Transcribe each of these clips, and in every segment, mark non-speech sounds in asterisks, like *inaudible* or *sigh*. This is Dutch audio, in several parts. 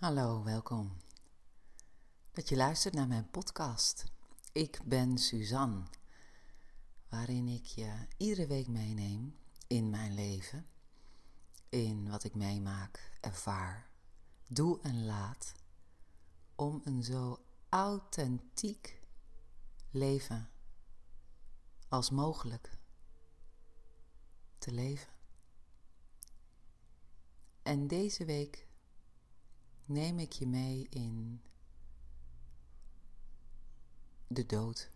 Hallo, welkom. Dat je luistert naar mijn podcast. Ik ben Suzanne, waarin ik je iedere week meeneem in mijn leven, in wat ik meemaak, ervaar, doe en laat, om een zo authentiek leven als mogelijk te leven. En deze week neem ik je mee in de dood.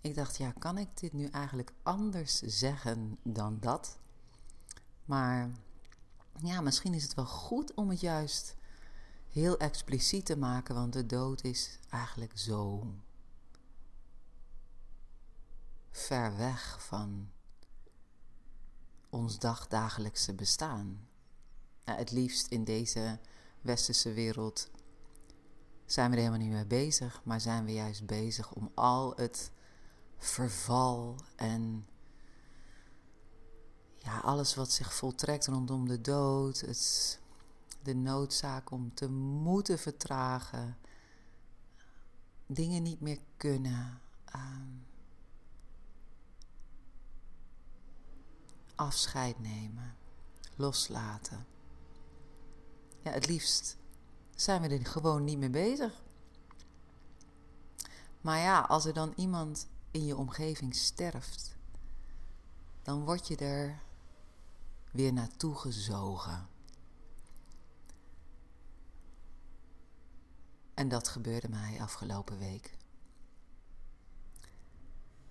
Ik dacht, ja, kan ik dit nu eigenlijk anders zeggen dan dat? Maar ja, misschien is het wel goed om het juist heel expliciet te maken, want de dood is eigenlijk zo ver weg van ons dagdagelijkse bestaan het liefst in deze westerse wereld zijn we er helemaal niet mee bezig, maar zijn we juist bezig om al het verval en ja, alles wat zich voltrekt rondom de dood, het, de noodzaak om te moeten vertragen, dingen niet meer kunnen, ehm, afscheid nemen, loslaten. Ja, het liefst zijn we er gewoon niet mee bezig. Maar ja, als er dan iemand in je omgeving sterft, dan word je er weer naartoe gezogen. En dat gebeurde mij afgelopen week.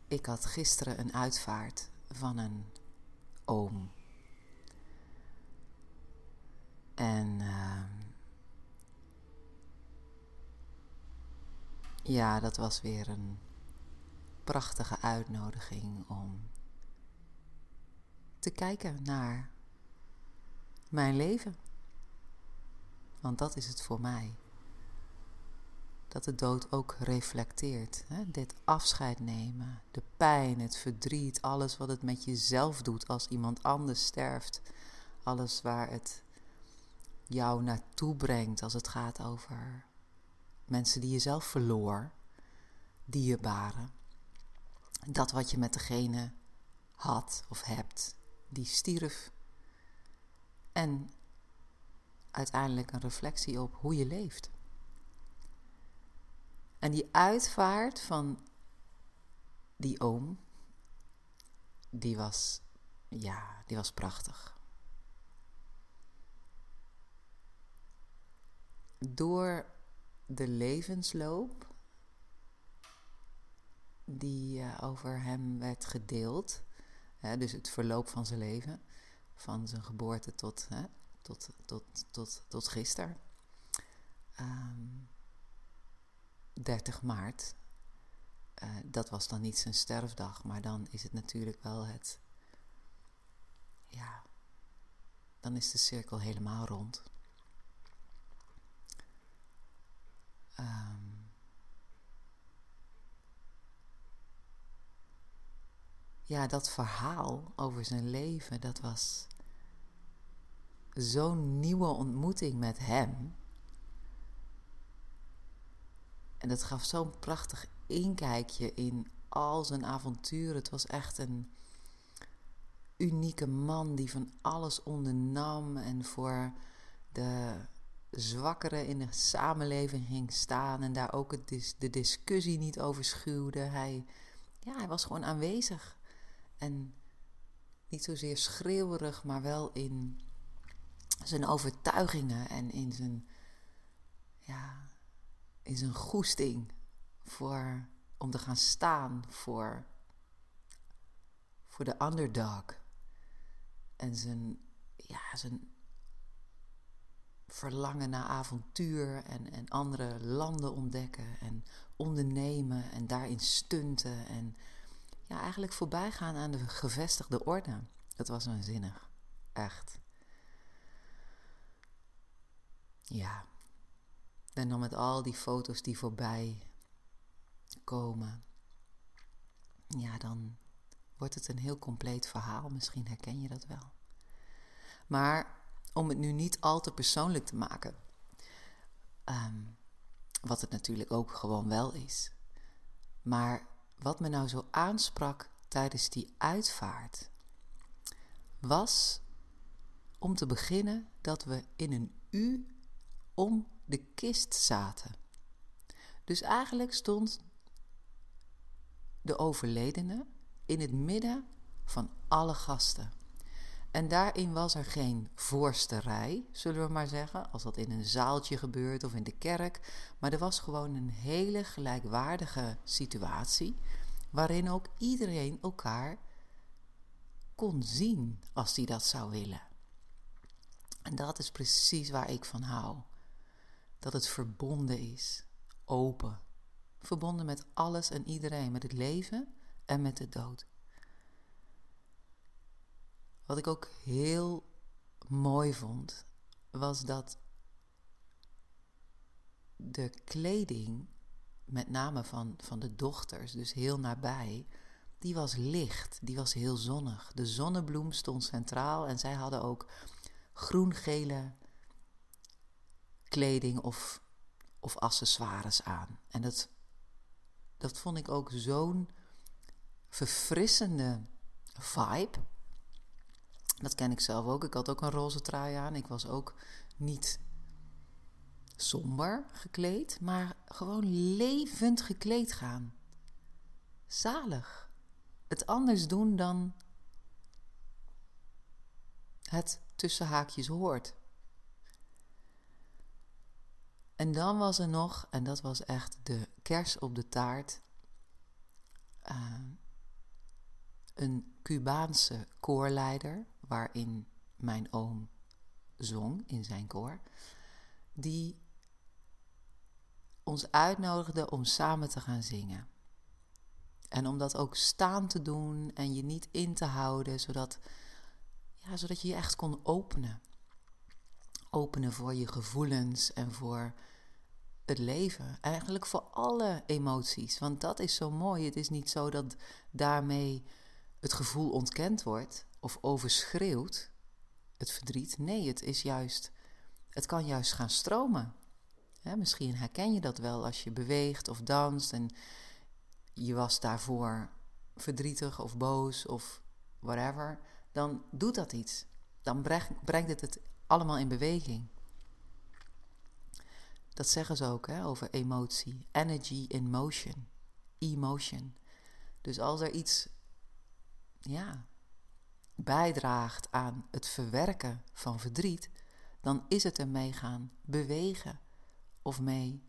Ik had gisteren een uitvaart van een oom. En uh, ja, dat was weer een prachtige uitnodiging om te kijken naar mijn leven. Want dat is het voor mij. Dat de dood ook reflecteert. Hè? Dit afscheid nemen, de pijn, het verdriet, alles wat het met jezelf doet als iemand anders sterft. Alles waar het jou naartoe brengt als het gaat over mensen die je zelf verloor, dierbaren. Dat wat je met degene had of hebt, die stierf. En uiteindelijk een reflectie op hoe je leeft. En die uitvaart van die oom, die was, ja, die was prachtig. Door de levensloop die uh, over hem werd gedeeld, hè, dus het verloop van zijn leven, van zijn geboorte tot, hè, tot, tot, tot, tot gisteren, um, ehm, 30 maart. Uh, dat was dan niet zijn sterfdag, maar dan is het natuurlijk wel het. Ja, dan is de cirkel helemaal rond. Um, ja, dat verhaal over zijn leven, dat was zo'n nieuwe ontmoeting met hem. En dat gaf zo'n prachtig inkijkje in al zijn avonturen. Het was echt een unieke man die van alles ondernam en voor de zwakkeren in de samenleving ging staan en daar ook de discussie niet over schuwde. Hij, ja, hij was gewoon aanwezig. En niet zozeer schreeuwerig, maar wel in zijn overtuigingen en in zijn, ja, in zijn goesting voor, om te gaan staan voor, voor de underdog. En zijn, ja, zijn verlangen naar avontuur en, en andere landen ontdekken en ondernemen en daarin stunten en ja, eigenlijk voorbij gaan aan de gevestigde orde. Dat was waanzinnig. Echt. Ja. En dan met al die foto's die voorbij komen. Ja, dan wordt het een heel compleet verhaal. Misschien herken je dat wel. Maar om het nu niet al te persoonlijk te maken. Ehm, wat het natuurlijk ook gewoon wel is. Maar wat me nou zo aansprak tijdens die uitvaart, was om te beginnen dat we in een U om de kist zaten. Dus eigenlijk stond de overledene in het midden van alle gasten. En daarin was er geen voorste rij, zullen we maar zeggen, als dat in een zaaltje gebeurt of in de kerk. Maar er was gewoon een hele gelijkwaardige situatie, waarin ook iedereen elkaar kon zien als hij dat zou willen. En dat is precies waar ik van hou. Dat het verbonden is, open. Verbonden met alles en iedereen, met het leven en met de dood. Wat ik ook heel mooi vond, was dat de kleding, met name van, van de dochters, dus heel nabij, die was licht, die was heel zonnig. De zonnebloem stond centraal en zij hadden ook groen-gele kleding of, of accessoires aan. En dat, dat vond ik ook zo'n verfrissende vibe. Dat ken ik zelf ook. Ik had ook een roze trui aan. Ik was ook niet somber gekleed, maar gewoon levend gekleed gaan. Zalig. Het anders doen dan het tussen haakjes hoort. En dan was er nog, en dat was echt de kers op de taart, uh, een Cubaanse koorleider waarin mijn oom zong in zijn koor, die ons uitnodigde om samen te gaan zingen. En om dat ook staan te doen en je niet in te houden, zodat, ja, zodat je je echt kon openen. Openen voor je gevoelens en voor het leven. Eigenlijk voor alle emoties. Want dat is zo mooi. Het is niet zo dat daarmee het gevoel ontkend wordt of overschreeuwt, het verdriet. Nee, het is juist, het kan juist gaan stromen. misschien herken je dat wel als je beweegt of danst en je was daarvoor verdrietig of boos of whatever. Dan doet dat iets. Dan brengt het het allemaal in beweging. Dat zeggen ze ook hè, over emotie. Energy in motion. Emotion. Dus als er iets ja, bijdraagt aan het verwerken van verdriet, dan is het ermee gaan bewegen of mee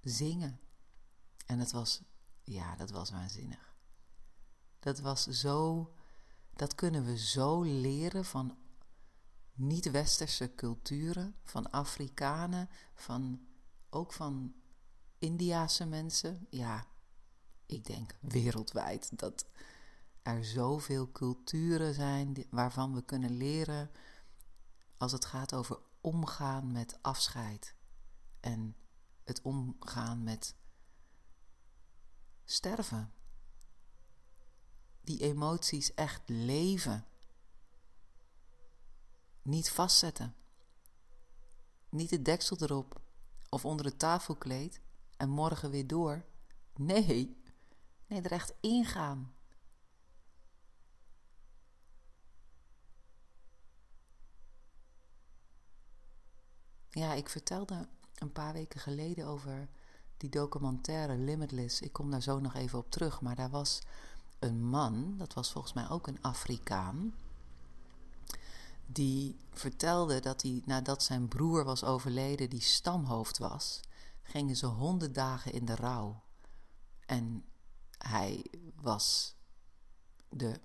zingen. En het was, ja, dat was waanzinnig. Dat was zo, dat kunnen we zo leren van niet-westerse culturen, van Afrikanen, van ook van Indiase mensen. Ja, ik denk wereldwijd dat er zoveel culturen zijn waarvan we kunnen leren als het gaat over omgaan met afscheid en het omgaan met sterven. Die emoties echt leven. Niet vastzetten. Niet het deksel erop of onder het tafelkleed en morgen weer door. Nee, nee, er echt ingaan. Ja, ik vertelde een paar weken geleden over die documentaire Limitless. Ik kom daar zo nog even op terug. Maar daar was een man, dat was volgens mij ook een Afrikaan. Die vertelde dat hij nadat zijn broer was overleden, die stamhoofd was, gingen ze honderd dagen in de rouw. En hij was de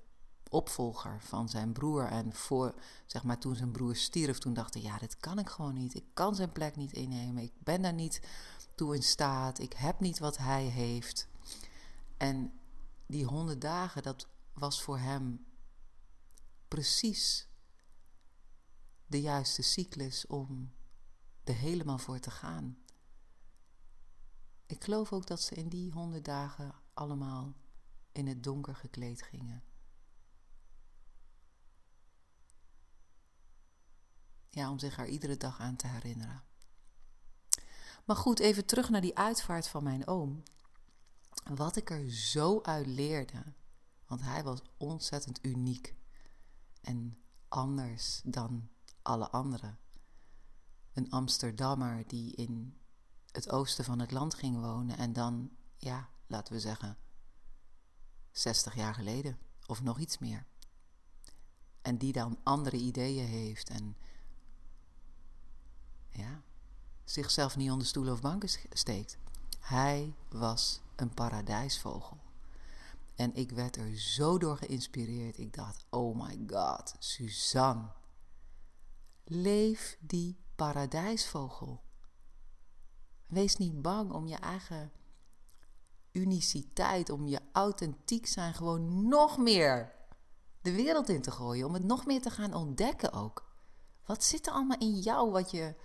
opvolger van zijn broer. En voor, zeg maar, toen zijn broer stierf, toen dacht ja, dit kan ik gewoon niet. Ik kan zijn plek niet innemen. Ik ben daar niet toe in staat. Ik heb niet wat hij heeft. En die honderd dagen, dat was voor hem precies de juiste cyclus om er helemaal voor te gaan. Ik geloof ook dat ze in die honderd dagen allemaal in het donker gekleed gingen. Ja, om zich er iedere dag aan te herinneren. Maar goed, even terug naar die uitvaart van mijn oom. Wat ik er zo uit leerde, want hij was ontzettend uniek en anders dan alle anderen. Een Amsterdammer die in het oosten van het land ging wonen en dan, ja, laten we zeggen, 60 jaar geleden of nog iets meer. En die dan andere ideeën heeft en ja, zichzelf niet onder stoelen of banken steekt. Hij was een paradijsvogel. En ik werd er zo door geïnspireerd. Ik dacht, oh my god, Suzanne. Leef die paradijsvogel. Wees niet bang om je eigen uniciteit, om je authentiek zijn gewoon nog meer de wereld in te gooien. Om het nog meer te gaan ontdekken ook. Wat zit er allemaal in jou wat je,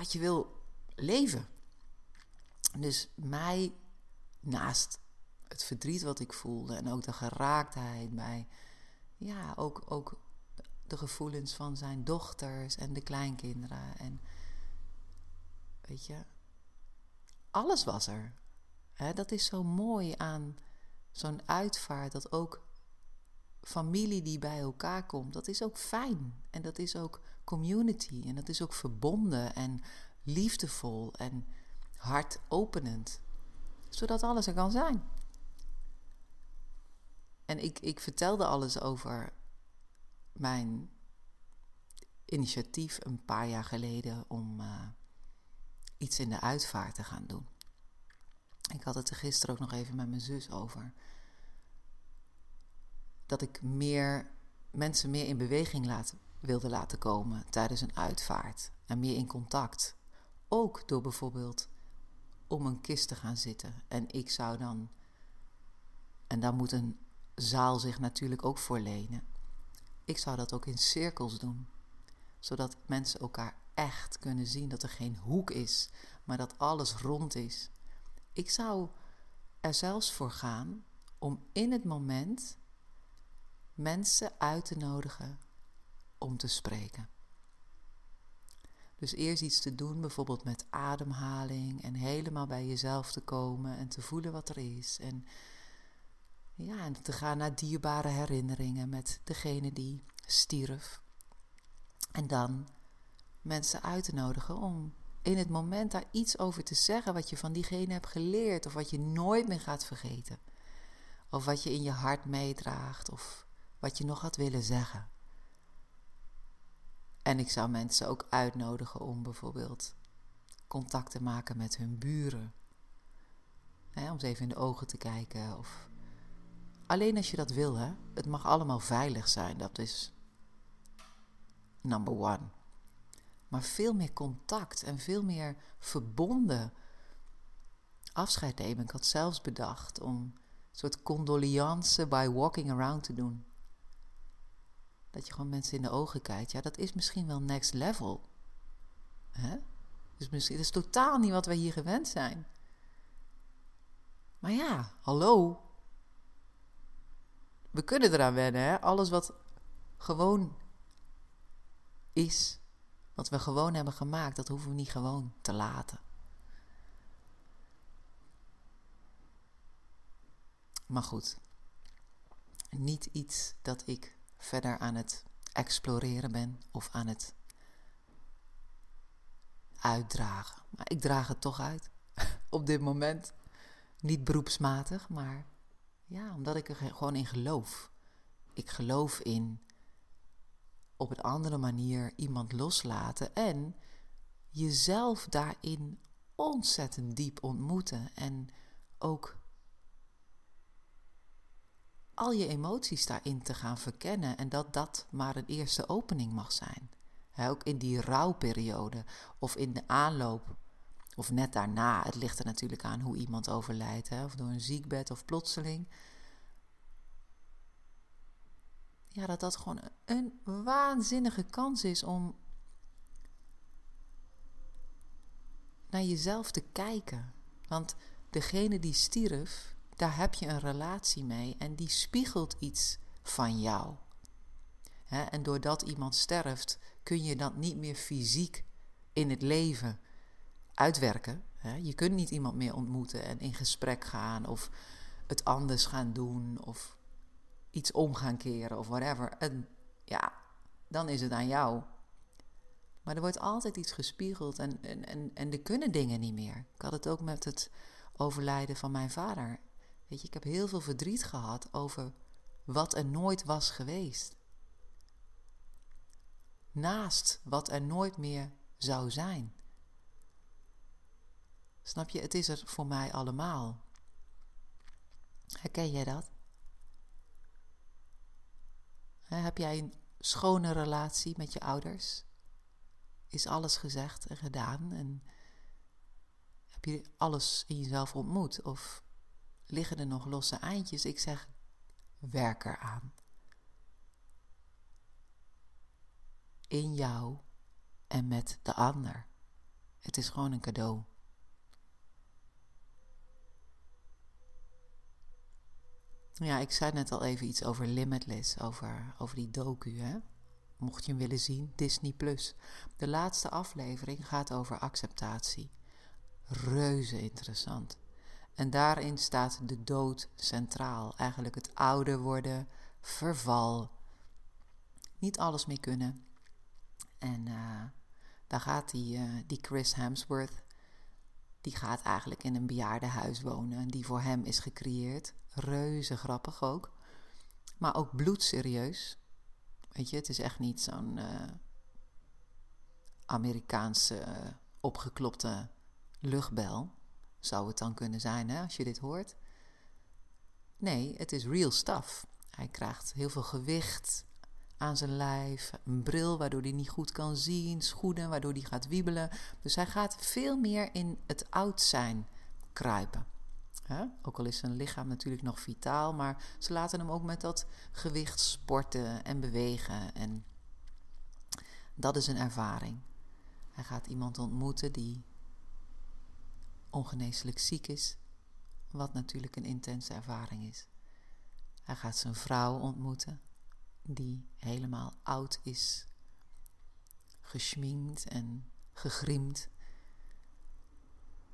wat je wil leven? Dus mij, naast het verdriet wat ik voelde en ook de geraaktheid bij, ja, ook, ook de gevoelens van zijn dochters en de kleinkinderen. En weet je, alles was er. dat is zo mooi aan zo'n uitvaart, dat ook familie die bij elkaar komt, dat is ook fijn. En dat is ook community. En dat is ook verbonden en liefdevol en hartopenend. Zodat alles er kan zijn. En ik, ik vertelde alles over mijn initiatief een paar jaar geleden om uh, iets in de uitvaart te gaan doen. Ik had het er gisteren ook nog even met mijn zus over. Dat ik meer mensen meer in beweging wilde laten komen tijdens een uitvaart. En meer in contact. Ook door bijvoorbeeld om een kist te gaan zitten. En ik zou dan. En daar moet een zaal zich natuurlijk ook voor lenen. Ik zou dat ook in cirkels doen. Zodat mensen elkaar echt kunnen zien. Dat er geen hoek is, maar dat alles rond is. Ik zou er zelfs voor gaan om in het moment mensen uit te nodigen om te spreken. Dus eerst iets te doen, bijvoorbeeld met ademhaling en helemaal bij jezelf te komen en te voelen wat er is. En ja, en te gaan naar dierbare herinneringen met degene die stierf. En dan mensen uit te nodigen om in het moment daar iets over te zeggen wat je van diegene hebt geleerd of wat je nooit meer gaat vergeten. Of wat je in je hart meedraagt of wat je nog had willen zeggen. En ik zou mensen ook uitnodigen om bijvoorbeeld contact te maken met hun buren. om ze even in de ogen te kijken. Of alleen als je dat wil, hè. Het mag allemaal veilig zijn, dat is number one maar veel meer contact en veel meer verbonden afscheid nemen. Ik had zelfs bedacht om een soort condoleance by walking around te doen. Dat je gewoon mensen in de ogen kijkt. Ja, dat is misschien wel next level. Hè? Dus misschien, dat is totaal niet wat wij hier gewend zijn. Maar ja, hallo. We kunnen eraan wennen, hè? Alles wat gewoon is, wat we gewoon hebben gemaakt, dat hoeven we niet gewoon te laten. Maar goed, niet iets dat ik verder aan het exploreren ben of aan het uitdragen. Maar ik draag het toch uit *laughs* op dit moment. Niet beroepsmatig, maar ja, omdat ik er gewoon in geloof. Ik geloof in op een andere manier iemand loslaten en jezelf daarin ontzettend diep ontmoeten en ook al je emoties daarin te gaan verkennen en dat dat maar een eerste opening mag zijn. ook in die rouwperiode of in de aanloop of net daarna. Het ligt er natuurlijk aan hoe iemand overlijdt, of door een ziekbed of plotseling ja, dat dat gewoon een waanzinnige kans is om naar jezelf te kijken. Want degene die stierf, daar heb je een relatie mee en die spiegelt iets van jou. En doordat iemand sterft, kun je dat niet meer fysiek in het leven uitwerken. Je kunt niet iemand meer ontmoeten en in gesprek gaan of het anders gaan doen of iets om gaan keren of whatever. En ja, dan is het aan jou. Maar er wordt altijd iets gespiegeld en, en, en, en er kunnen dingen niet meer. Ik had het ook met het overlijden van mijn vader. Weet je, ik heb heel veel verdriet gehad over wat er nooit was geweest. Naast wat er nooit meer zou zijn. Snap je, het is er voor mij allemaal. Herken jij dat? Heb jij een schone relatie met je ouders? Is alles gezegd en gedaan? En heb je alles in jezelf ontmoet? Of liggen er nog losse eindjes? Ik zeg, werk eraan. In jou en met de ander. Het is gewoon een cadeau. Ja, ik zei net al even iets over Limitless, over, over die docu, hè? Mocht je hem willen zien, Disney Plus. De laatste aflevering gaat over acceptatie. Reuze interessant. En daarin staat de dood centraal. Eigenlijk het ouder worden, verval. Niet alles meer kunnen. En uh, daar gaat die, uh, die Chris Hemsworth, die gaat eigenlijk in een bejaardenhuis wonen, die voor hem is gecreëerd. Reuze grappig ook. Maar ook bloedserieus. Weet je, het is echt niet zo'n uh, Amerikaanse opgeklopte luchtbel. Zou het dan kunnen zijn, hè, als je dit hoort? Nee, het is real stuff. Hij krijgt heel veel gewicht aan zijn lijf, een bril waardoor hij niet goed kan zien, schoenen waardoor hij gaat wiebelen. Dus hij gaat veel meer in het oud zijn kruipen. Ook al is zijn lichaam natuurlijk nog vitaal, maar ze laten hem ook met dat gewicht sporten en bewegen. En dat is een ervaring. Hij gaat iemand ontmoeten die ongeneeslijk ziek is, wat natuurlijk een intense ervaring is. Hij gaat zijn vrouw ontmoeten, die helemaal oud is, geschminkt en gegrimd.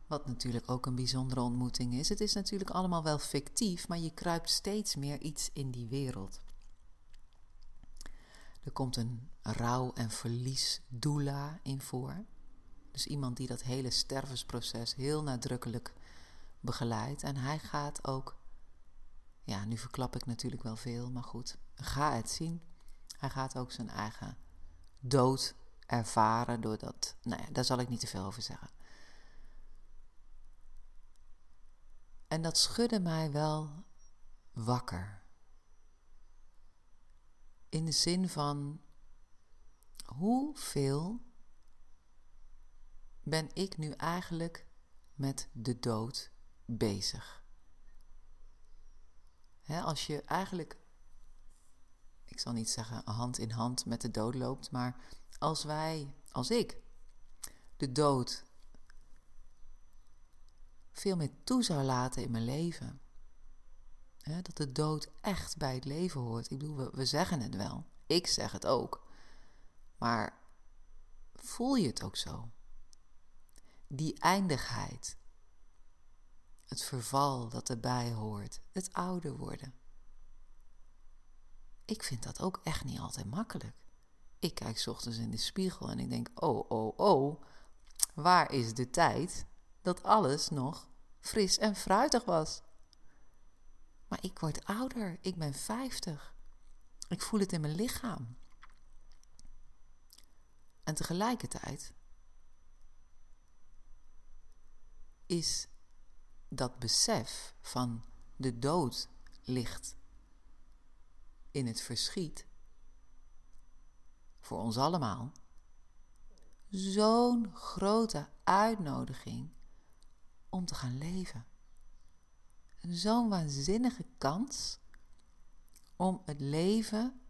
Wat natuurlijk ook een bijzondere ontmoeting is. Het is natuurlijk allemaal wel fictief, maar je kruipt steeds meer iets in die wereld. Er komt een rouw- en verlies doula in voor. Dus iemand die dat hele stervensproces heel nadrukkelijk begeleidt. En hij gaat ook, ja, nu verklap ik natuurlijk wel veel, maar goed, ga het zien. Hij gaat ook zijn eigen dood ervaren doordat, nou ja, daar zal ik niet te veel over zeggen. En dat schudde mij wel wakker. In de zin van hoeveel ben ik nu eigenlijk met de dood bezig? als je eigenlijk, ik zal niet zeggen hand in hand met de dood loopt, maar als wij, als ik, de dood veel meer toe zou laten in mijn leven. dat de dood echt bij het leven hoort. Ik bedoel, we, zeggen het wel. Ik zeg het ook. Maar voel je het ook zo? Die eindigheid. Het verval dat erbij hoort. Het ouder worden. Ik vind dat ook echt niet altijd makkelijk. Ik kijk ochtends in de spiegel en ik denk: oh, oh, oh, waar is de tijd dat alles nog fris en fruitig was. Maar ik word ouder, ik ben 50. Ik voel het in mijn lichaam. En tegelijkertijd is dat besef van de dood ligt in het verschiet voor ons allemaal zo'n grote uitnodiging om te gaan leven. Zo'n waanzinnige kans om het leven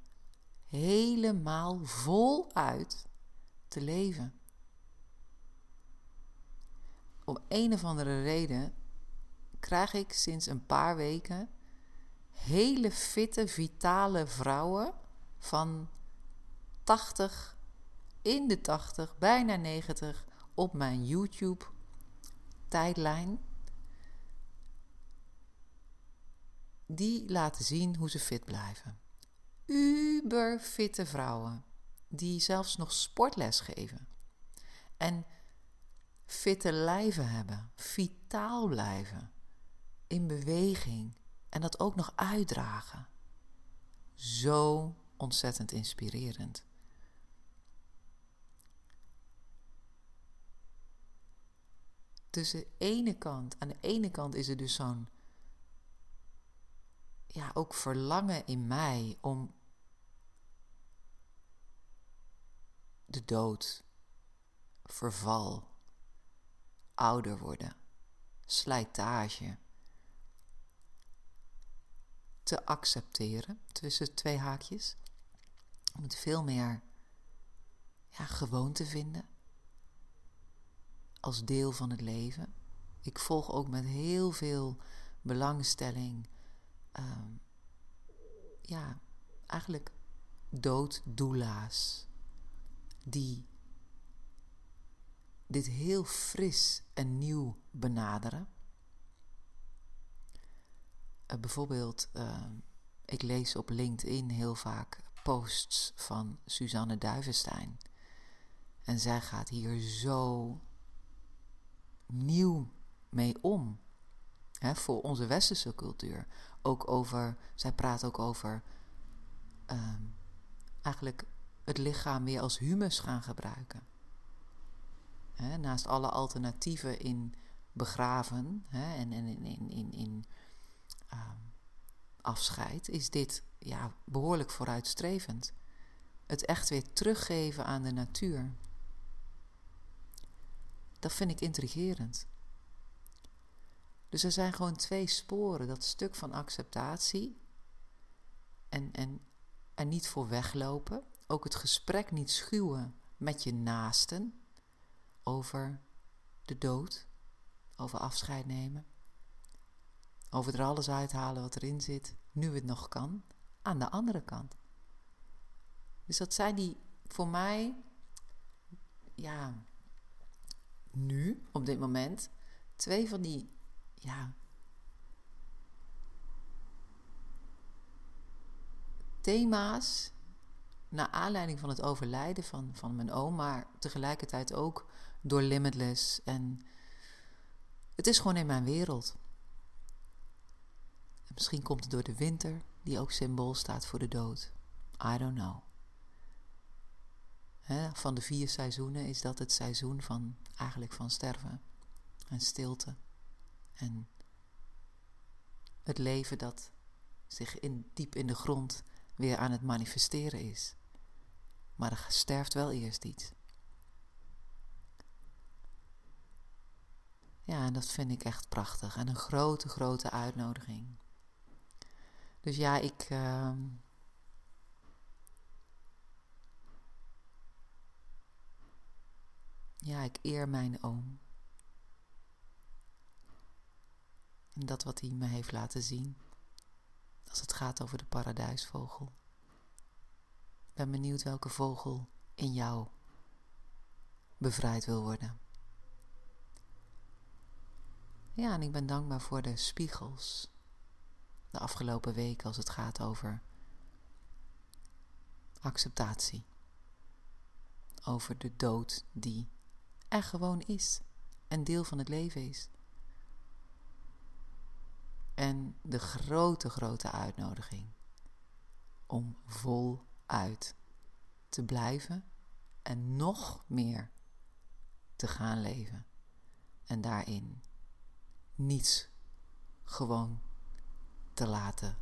helemaal voluit te leven. Om een of andere reden krijg ik sinds een paar weken hele fitte, vitale vrouwen van 80, in de 80, bijna 90 op mijn YouTube tijdlijn. Die laten zien hoe ze fit blijven. Uber fitte vrouwen die zelfs nog sportles geven. En fitte lijven hebben, vitaal blijven, in beweging en dat ook nog uitdragen. Zo ontzettend inspirerend. Dus de ene kant, aan de ene kant is er dus zo'n ja, ook verlangen in mij om de dood, verval, ouder worden, slijtage te accepteren tussen twee haakjes. Om het veel meer ja, gewoon te vinden als deel van het leven. Ik volg ook met heel veel belangstelling, ehm, ja, eigenlijk dooddoela's die dit heel fris en nieuw benaderen. Uh, bijvoorbeeld, uh, ik lees op LinkedIn heel vaak posts van Suzanne Duivenstein. En zij gaat hier zo nieuw mee om. Hè, voor onze westerse cultuur. Ook over, zij praat ook over uh, eigenlijk het lichaam weer als humus gaan gebruiken. Hè, naast alle alternatieven in begraven hè, en, en in, in, in, in uh, afscheid, is dit ja, behoorlijk vooruitstrevend. Het echt weer teruggeven aan de natuur. Dat vind ik intrigerend. Dus er zijn gewoon twee sporen. Dat stuk van acceptatie en, en er niet voor weglopen. Ook het gesprek niet schuwen met je naasten over de dood, over afscheid nemen. Over er alles uithalen wat erin zit, nu het nog kan, aan de andere kant. Dus dat zijn die voor mij, ja, nu, op dit moment, twee van die, ja, thema's naar aanleiding van het overlijden van, van mijn oom, maar tegelijkertijd ook door Limitless. En het is gewoon in mijn wereld. Misschien komt het door de winter, die ook symbool staat voor de dood. I don't know. van de vier seizoenen is dat het seizoen van eigenlijk van sterven en stilte en het leven dat zich in, diep in de grond weer aan het manifesteren is. Maar er sterft wel eerst iets. Ja, dat vind ik echt prachtig en een grote, grote uitnodiging. Dus ja, ik. Uh, ja, ik eer mijn oom. En dat wat hij me heeft laten zien. Als het gaat over de paradijsvogel. Ik ben benieuwd welke vogel in jou bevrijd wil worden. Ja, en ik ben dankbaar voor de spiegels de afgelopen weken als het gaat over acceptatie. Over de dood die er gewoon is en deel van het leven is. En de grote, grote uitnodiging om voluit te blijven en nog meer te gaan leven. En daarin niets gewoon te laten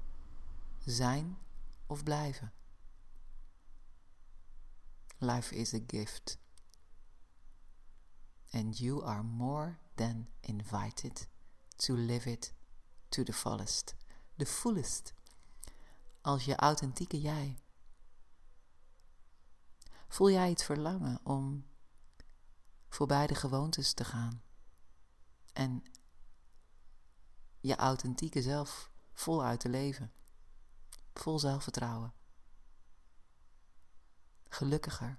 zijn of blijven. Life is a gift. And you are more than invited to live it to the fullest. The fullest. Als je authentieke jij. Voel jij het verlangen om voorbij de gewoontes te gaan en je authentieke zelf voluit te leven. Vol zelfvertrouwen. gelukkiger,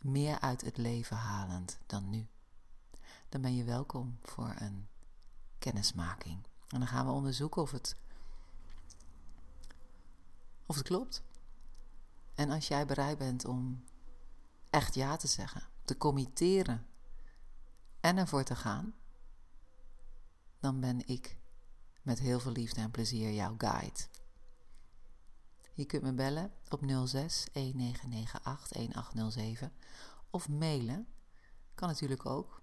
meer uit het leven halend dan nu, dan ben je welkom voor een kennismaking. En dan gaan we onderzoeken of het, of het klopt. En als jij bereid bent om echt ja te zeggen, te committeren en ervoor te gaan, dan ben ik met heel veel liefde en plezier jouw guide. Je kunt me bellen op 06 1998 1807 of mailen. Kan natuurlijk ook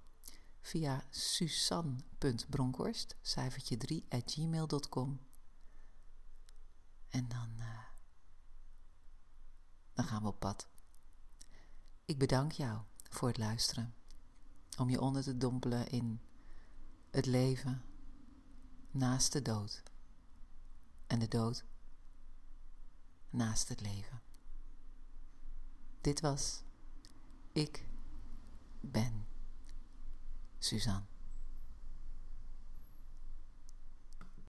via susan.bronkhorst, cijfertje 3 at gmail.com. En dan, uh, dan gaan we op pad. Ik bedank jou voor het luisteren. Om je onder te dompelen in het leven naast de dood. En de dood naast het leven. Dit was Ik ben Suzanne.